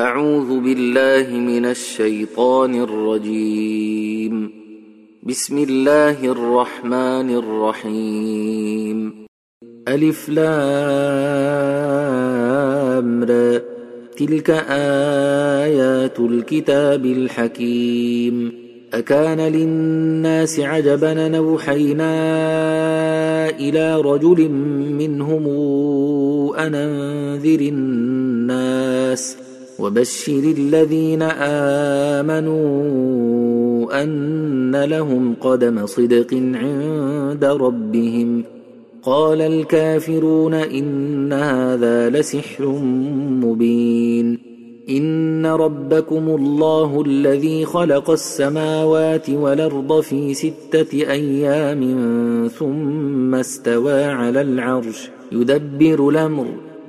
أعوذ بالله من الشيطان الرجيم. بسم الله الرحمن الرحيم. ألف لام را. تلك آيات الكتاب الحكيم. أكان للناس عجبا نوحينا إلى رجل منهم أن أنذر الناس. وبشر الذين آمنوا أن لهم قدم صدق عند ربهم. قال الكافرون إن هذا لسحر مبين. إن ربكم الله الذي خلق السماوات والأرض في ستة أيام ثم استوى على العرش يدبر الأمر.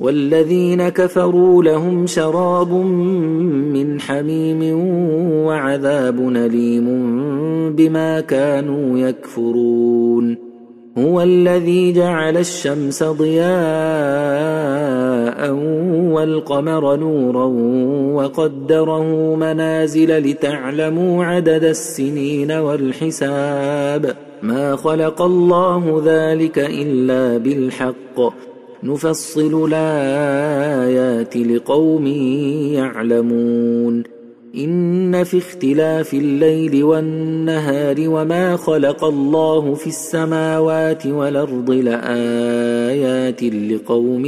والذين كفروا لهم شراب من حميم وعذاب أليم بما كانوا يكفرون. هو الذي جعل الشمس ضياء والقمر نورا وقدره منازل لتعلموا عدد السنين والحساب. ما خلق الله ذلك إلا بالحق. نفصل الآيات لقوم يعلمون. إن في اختلاف الليل والنهار وما خلق الله في السماوات والأرض لآيات لقوم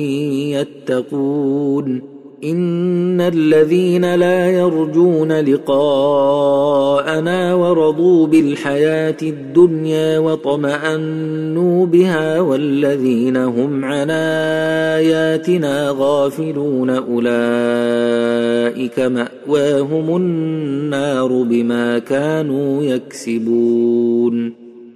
يتقون. إن الذين لا يرجون لقاءنا ورضوا بالحياة الدنيا وطمأنوا بها والذين هم عن آياتنا غافلون أولئك مأواهم النار بما كانوا يكسبون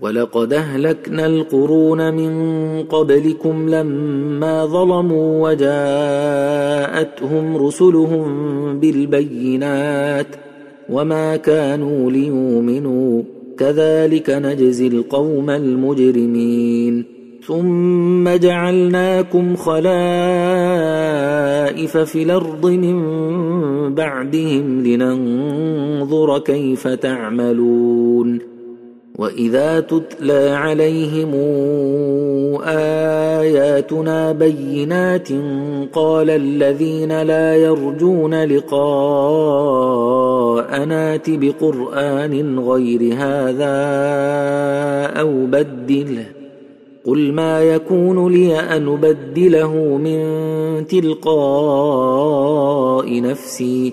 ولقد اهلكنا القرون من قبلكم لما ظلموا وجاءتهم رسلهم بالبينات وما كانوا ليؤمنوا كذلك نجزي القوم المجرمين ثم جعلناكم خلائف في الأرض من بعدهم لننظر كيف تعملون واذا تتلى عليهم اياتنا بينات قال الذين لا يرجون لقاء نات بقران غير هذا أو بدله قل ما يكون لي ان ابدله من تلقاء نفسي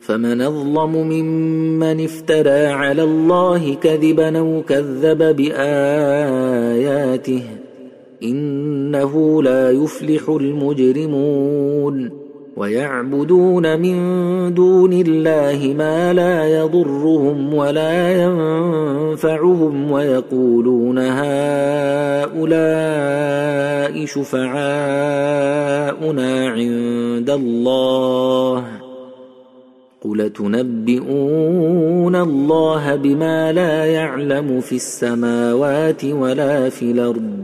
فمن أظلم ممن افترى على الله كذبا أو كذب بآياته إنه لا يفلح المجرمون ويعبدون من دون الله ما لا يضرهم ولا ينفعهم ويقولون هؤلاء شفعاؤنا عند الله قل تنبئون الله بما لا يعلم في السماوات ولا في الأرض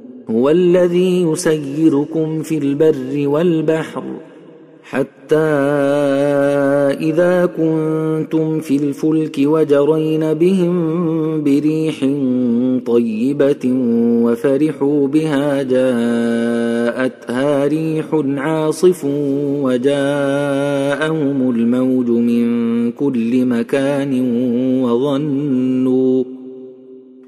هو الذي يسيركم في البر والبحر حتى إذا كنتم في الفلك وجرين بهم بريح طيبة وفرحوا بها جاءتها ريح عاصف وجاءهم الموج من كل مكان وظنوا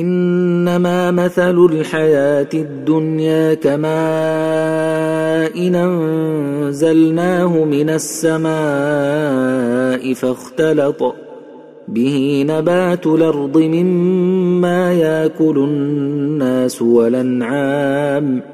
إنما مثل الحياة الدنيا كماء أنزلناه من السماء فاختلط به نبات الأرض مما يأكل الناس والأنعام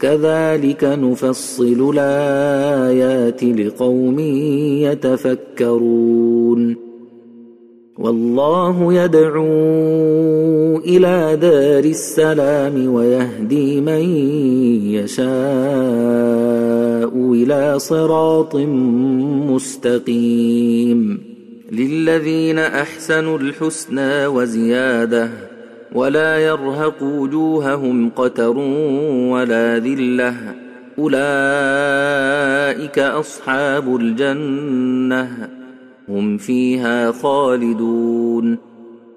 كذلك نفصل الآيات لقوم يتفكرون. والله يدعو إلى دار السلام ويهدي من يشاء إلى صراط مستقيم. للذين أحسنوا الحسنى وزيادة ولا يرهق وجوههم قتر ولا ذلة. أولئك أصحاب الجنة. هم فيها خالدون.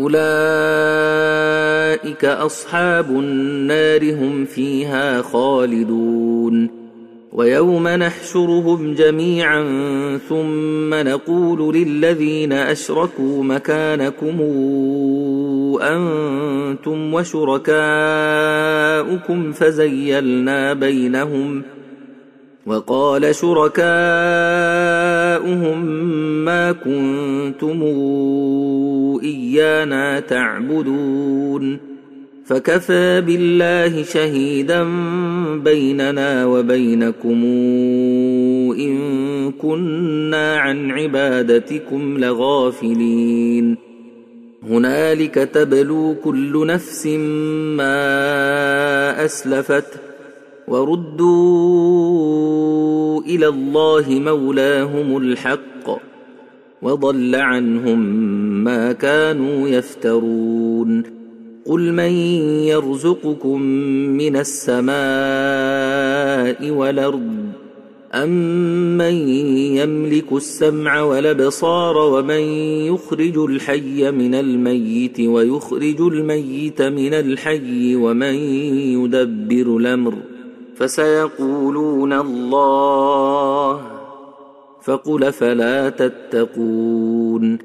أولئك أصحاب النار هم فيها خالدون. ويوم نحشرهم جميعا ثم نقول للذين أشركوا مكانكم أنتم وشركاؤكم فزيلنا بينهم. وقال شركاؤهم ما كنتم ايانا تعبدون فكفى بالله شهيدا بيننا وبينكم ان كنا عن عبادتكم لغافلين هنالك تبلو كل نفس ما اسلفت وردوا إلى الله مولاهم الحق وضل عنهم ما كانوا يفترون قل من يرزقكم من السماء والأرض امن يملك السمع والأبصار ومن يخرج الحي من الميت ويخرج الميت من الحي ومن يدبر الأمر فسيقولون الله فقل فلا تتقون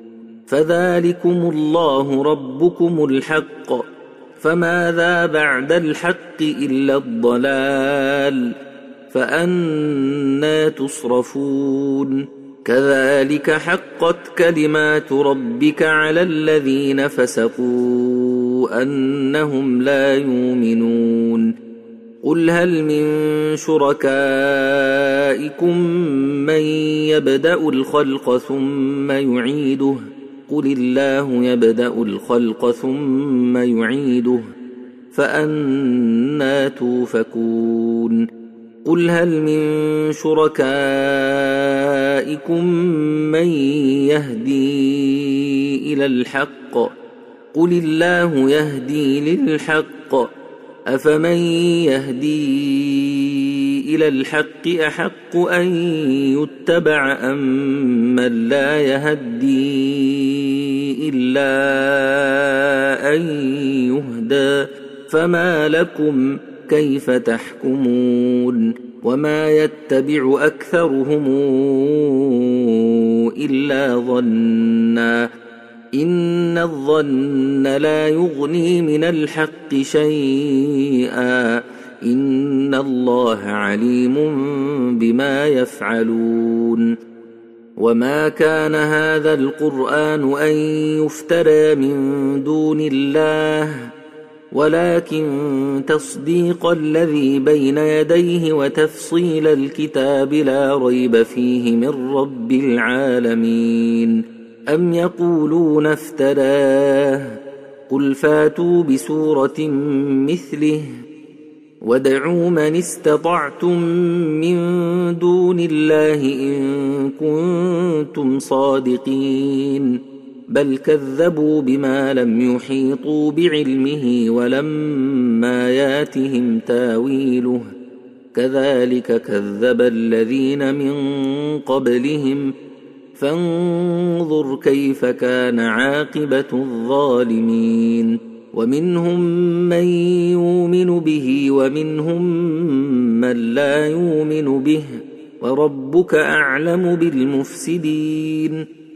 فذلكم الله ربكم الحق فماذا بعد الحق إلا الضلال فأنا تصرفون كذلك حقت كلمات ربك على الذين فسقوا أنهم لا يؤمنون قل هل من شركائكم من يبدا الخلق ثم يعيده؟ قل الله يبدا الخلق ثم يعيده فانا توفكون. قل هل من شركائكم من يهدي إلى الحق؟ قل الله يهدي للحق. افمن يهدي إلى الحق احق ان يتبع ام من لا يهدي الا ان يهدى فما لكم كيف تحكمون وما يتبع اكثرهم الا ظنّا إن الظن لا يغني من الحق شيئا. إن الله عليم بما يفعلون. وما كان هذا القرآن أن يفترى من دون الله ولكن تصديق الذي بين يديه وتفصيل الكتاب لا ريب فيه من رب العالمين. أم يقولون افتراه قل فاتوا بسورة مثله وادعوا من استطعتم من دون الله إن كنتم صادقين بل كذبوا بما لم يحيطوا بعلمه ولما ياتهم تاويله كذلك كذب الذين من قبلهم ۖ فانظر كيف كان عاقبة الظالمين. ومنهم من يؤمن به ومنهم من لا يؤمن به. وربك أعلم بالمفسدين.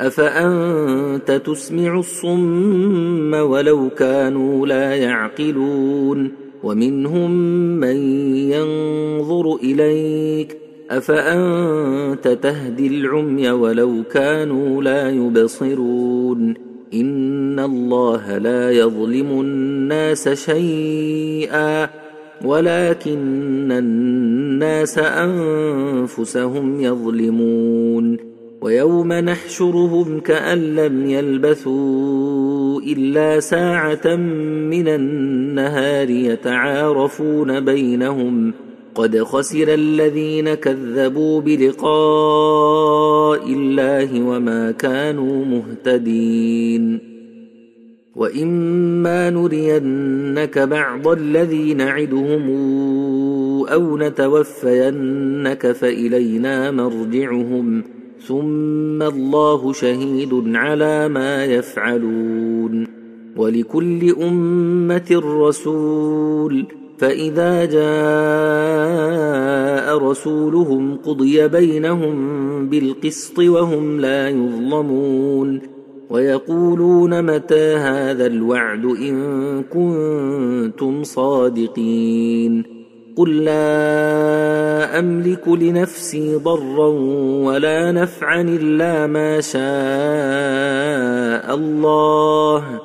أفأنت تسمع الصم ولو كانوا لا يعقلون ومنهم من ينظر إليك أفأنت تهدي العمي ولو كانوا لا يبصرون إن الله لا يظلم الناس شيئا ولكن الناس أنفسهم يظلمون ويوم نحشرهم كأن لم يلبثوا إلا ساعة من النهار يتعارفون بينهم قد خسر الذين كذبوا بلقاء الله وما كانوا مهتدين وإما نرينك بعض الذي نعدهم أو نتوفينك فإلينا مرجعهم ثم الله شهيد على ما يفعلون ولكل أمة رسول فإذا جاء رسولهم قضي بينهم بالقسط وهم لا يظلمون ويقولون متى هذا الوعد إن كنتم صادقين قل لا أملك لنفسي ضرا ولا نفعا إلا ما شاء الله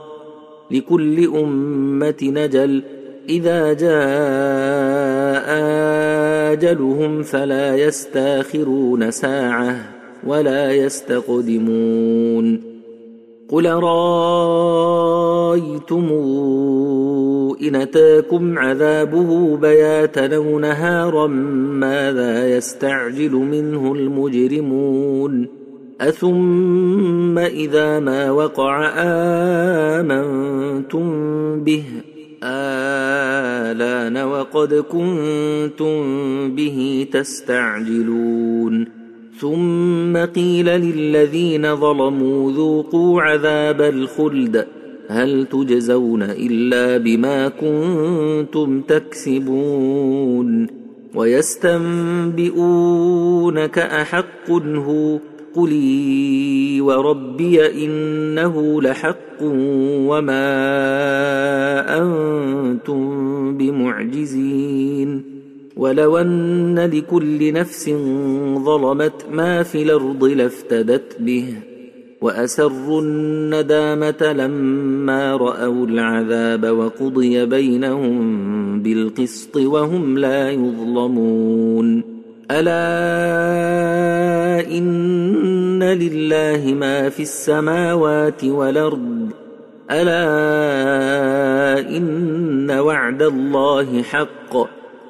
لكل أمة نجل. إذا جاء أجلهم فلا يستأخرون ساعة ولا يستقدمون. قل رأيتم إن أتاكم عذابه بياتا أو نهارا ماذا يستعجل منه المجرمون أثم إذا ما وقع آمنتم به آلان وقد كنتم به تستعجلون ثم قيل للذين ظلموا ذوقوا عذاب الخلد. هل تجزون إلا بما كنتم تكسبون؟ ويستنبئونك أحق هو قلي وربي إنه لحق وما أنتم بمعجزين. ولو أن لكل نفس ظلمت ما في الأرض لافتدت به وأسروا الندامة لما رأوا العذاب وقضي بينهم بالقسط وهم لا يظلمون. ألا إن لله ما في السماوات والأرض. ألا إن وعد الله حق.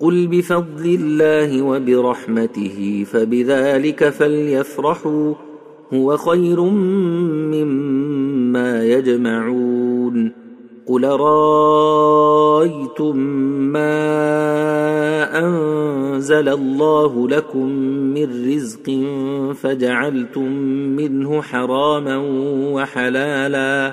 قل بفضل الله وبرحمته فبذلك فليفرحوا هو خير مما يجمعون. قل رايتم ما أنزل الله لكم من رزق فجعلتم منه حراما وحلالا؟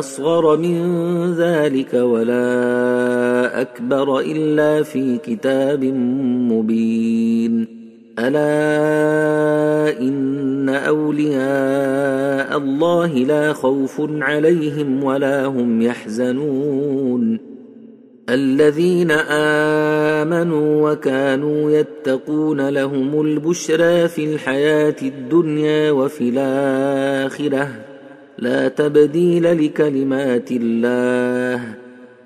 أصغر من ذلك ولا أكبر إلا في كتاب مبين. ألا إن أولياء الله لا خوف عليهم ولا هم يحزنون. الذين آمنوا وكانوا يتقون لهم البشرى في الحياة الدنيا وفي الآخرة. لا تبديل لكلمات الله.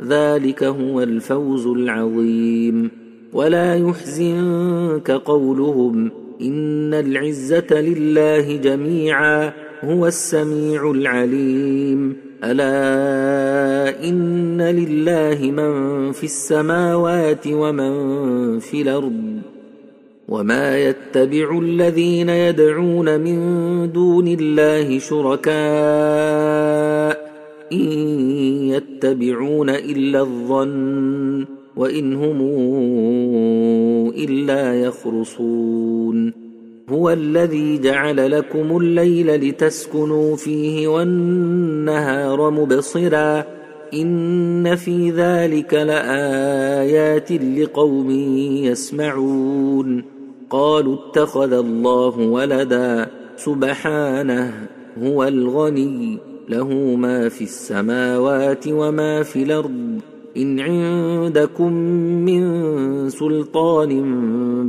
ذلك هو الفوز العظيم. ولا يحزنك قولهم إن العزة لله جميعا هو السميع العليم. ألا إن لله من في السماوات ومن في الأرض. وما يتبع الذين يدعون من دون الله شركاء ان يتبعون الا الظن وان هم الا يخرصون هو الذي جعل لكم الليل لتسكنوا فيه والنهار مبصرا ان في ذلك لايات لقوم يسمعون قالوا اتخذ الله ولدا سبحانه هو الغني له ما في السماوات وما في الأرض. إن عندكم من سلطان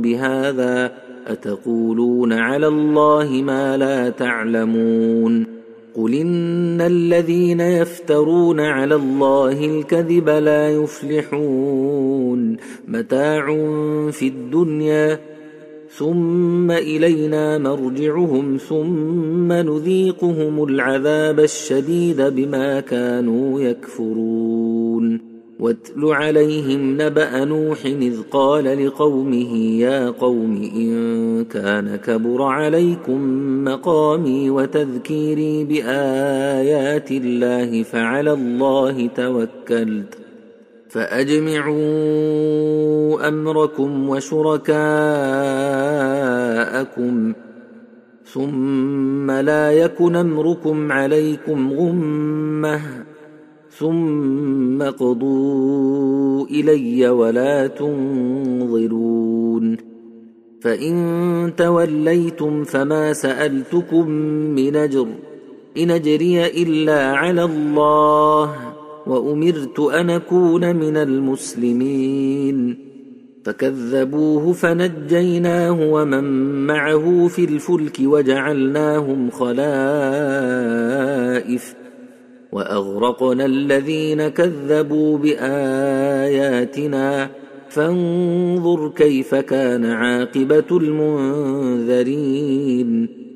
بهذا أتقولون على الله ما لا تعلمون. قل إن الذين يفترون على الله الكذب لا يفلحون. متاع في الدنيا ثم الينا مرجعهم ثم نذيقهم العذاب الشديد بما كانوا يكفرون واتل عليهم نبا نوح اذ قال لقومه يا قوم ان كان كبر عليكم مقامي وتذكيري بايات الله فعلى الله توكلت فأجمعوا أمركم وشركاءكم ثم لا يكن أمركم عليكم غمة ثم قضوا إلي ولا تنظرون فإن توليتم فما سألتكم من أجر إن أجري إلا على الله وأمرت أن أكون من المسلمين. فكذبوه فنجيناه ومن معه في الفلك وجعلناهم خلائف. وأغرقنا الذين كذبوا بآياتنا. فانظر كيف كان عاقبة المنذرين.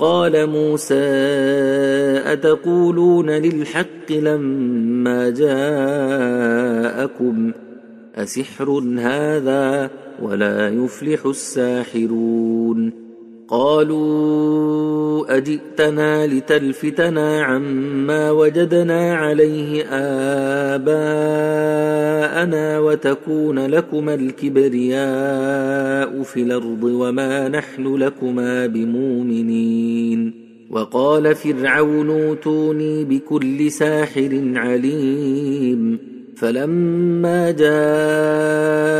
قال موسى أتقولون للحق لما جاءكم أسحر هذا ولا يفلح الساحرون قالوا أجئتنا لتلفتنا عما وجدنا عليه آباءنا وتكون لكما الكبرياء في الأرض وما نحن لكما بمؤمنين. وقال فرعون اوتوني بكل ساحر عليم. فلما جاء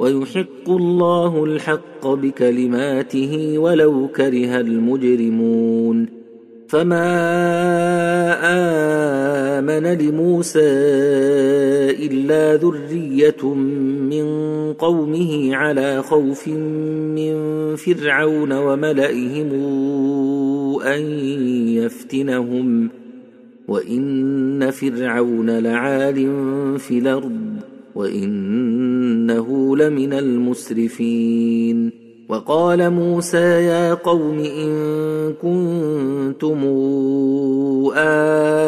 ويحق الله الحق بكلماته ولو كره المجرمون. فما آمن لموسى إلا ذرية من قومه على خوف من فرعون وملئهم أن يفتنهم. وان فرعون لعال في الأرض. وإنه لمن المسرفين. وقال موسى يا قوم إن كنتم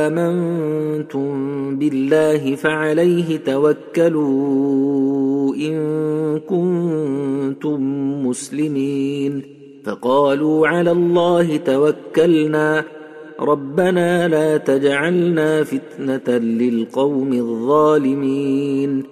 آمنتم بالله فعليه توكلوا إن كنتم مسلمين. فقالوا على الله توكلنا. ربنا لا تجعلنا فتنة للقوم الظالمين.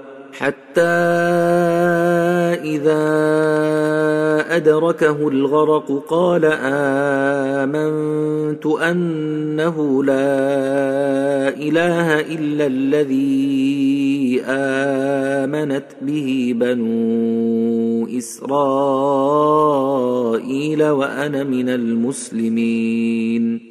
حتى إذا أدركه الغرق قال آمنت أنه لا إله إلا الذي آمنت به بنو إسرائيل وأنا من المسلمين.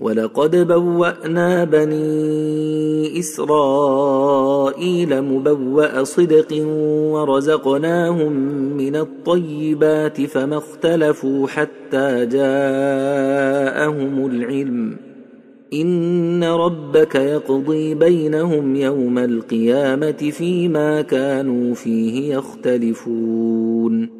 ولقد بوأنا بني إسرائيل مبوأ صدق ورزقناهم من الطيبات فما اختلفوا حتى جاءهم العلم. إن ربك يقضي بينهم يوم القيامة فيما كانوا فيه يختلفون.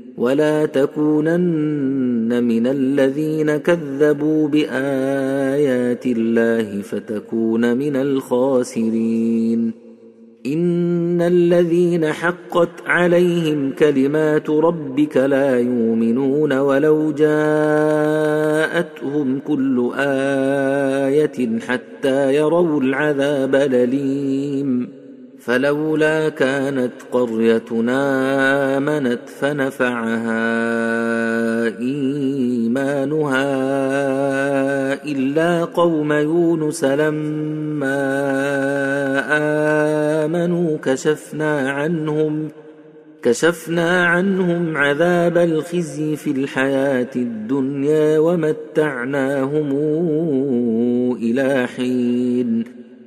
ولا تكونن من الذين كذبوا بآيات الله فتكون من الخاسرين. إن الذين حقت عليهم كلمات ربك لا يؤمنون ولو جاءتهم كل آية حتى يروا العذاب الاليم فلولا كانت قريتنا آمنت فنفعها إيمانها إلا قوم يونس لما آمنوا كشفنا عنهم كشفنا عنهم عذاب الخزي في الحياة الدنيا ومتعناهم إلى حين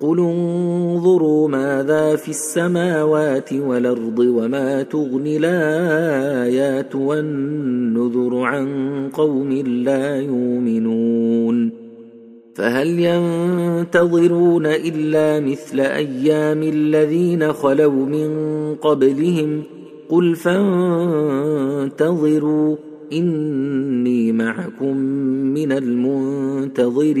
قل انظروا ماذا في السماوات والارض وما تغني الايات والنذر عن قوم لا يؤمنون فهل ينتظرون الا مثل أيام الذين خلوا من قبلهم قل فانتظروا اني معكم من المنتظرين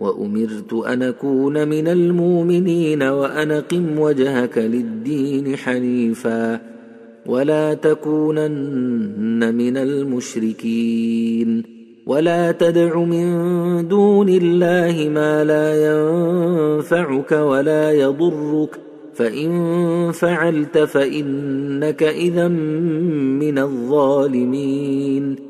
وأمرت أن أكون من المؤمنين وأن أقم وجهك للدين حنيفا ولا تكونن من المشركين ولا تدع من دون الله ما لا ينفعك ولا يضرك فإن فعلت فإنك اذا من الظالمين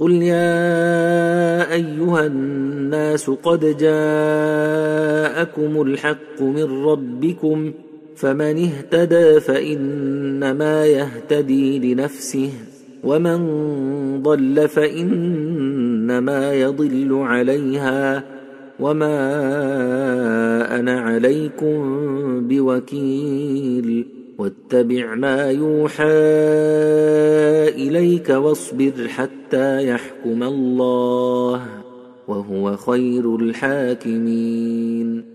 قل يا أيها الناس قد جاءكم الحق من ربكم فمن اهتدى فإنما يهتدي لنفسه ومن ضل فإنما يضل عليها وما أنا عليكم بوكيل واتبع ما يوحى إليك واصبر حتى يحكم الله وهو خير الحاكمين.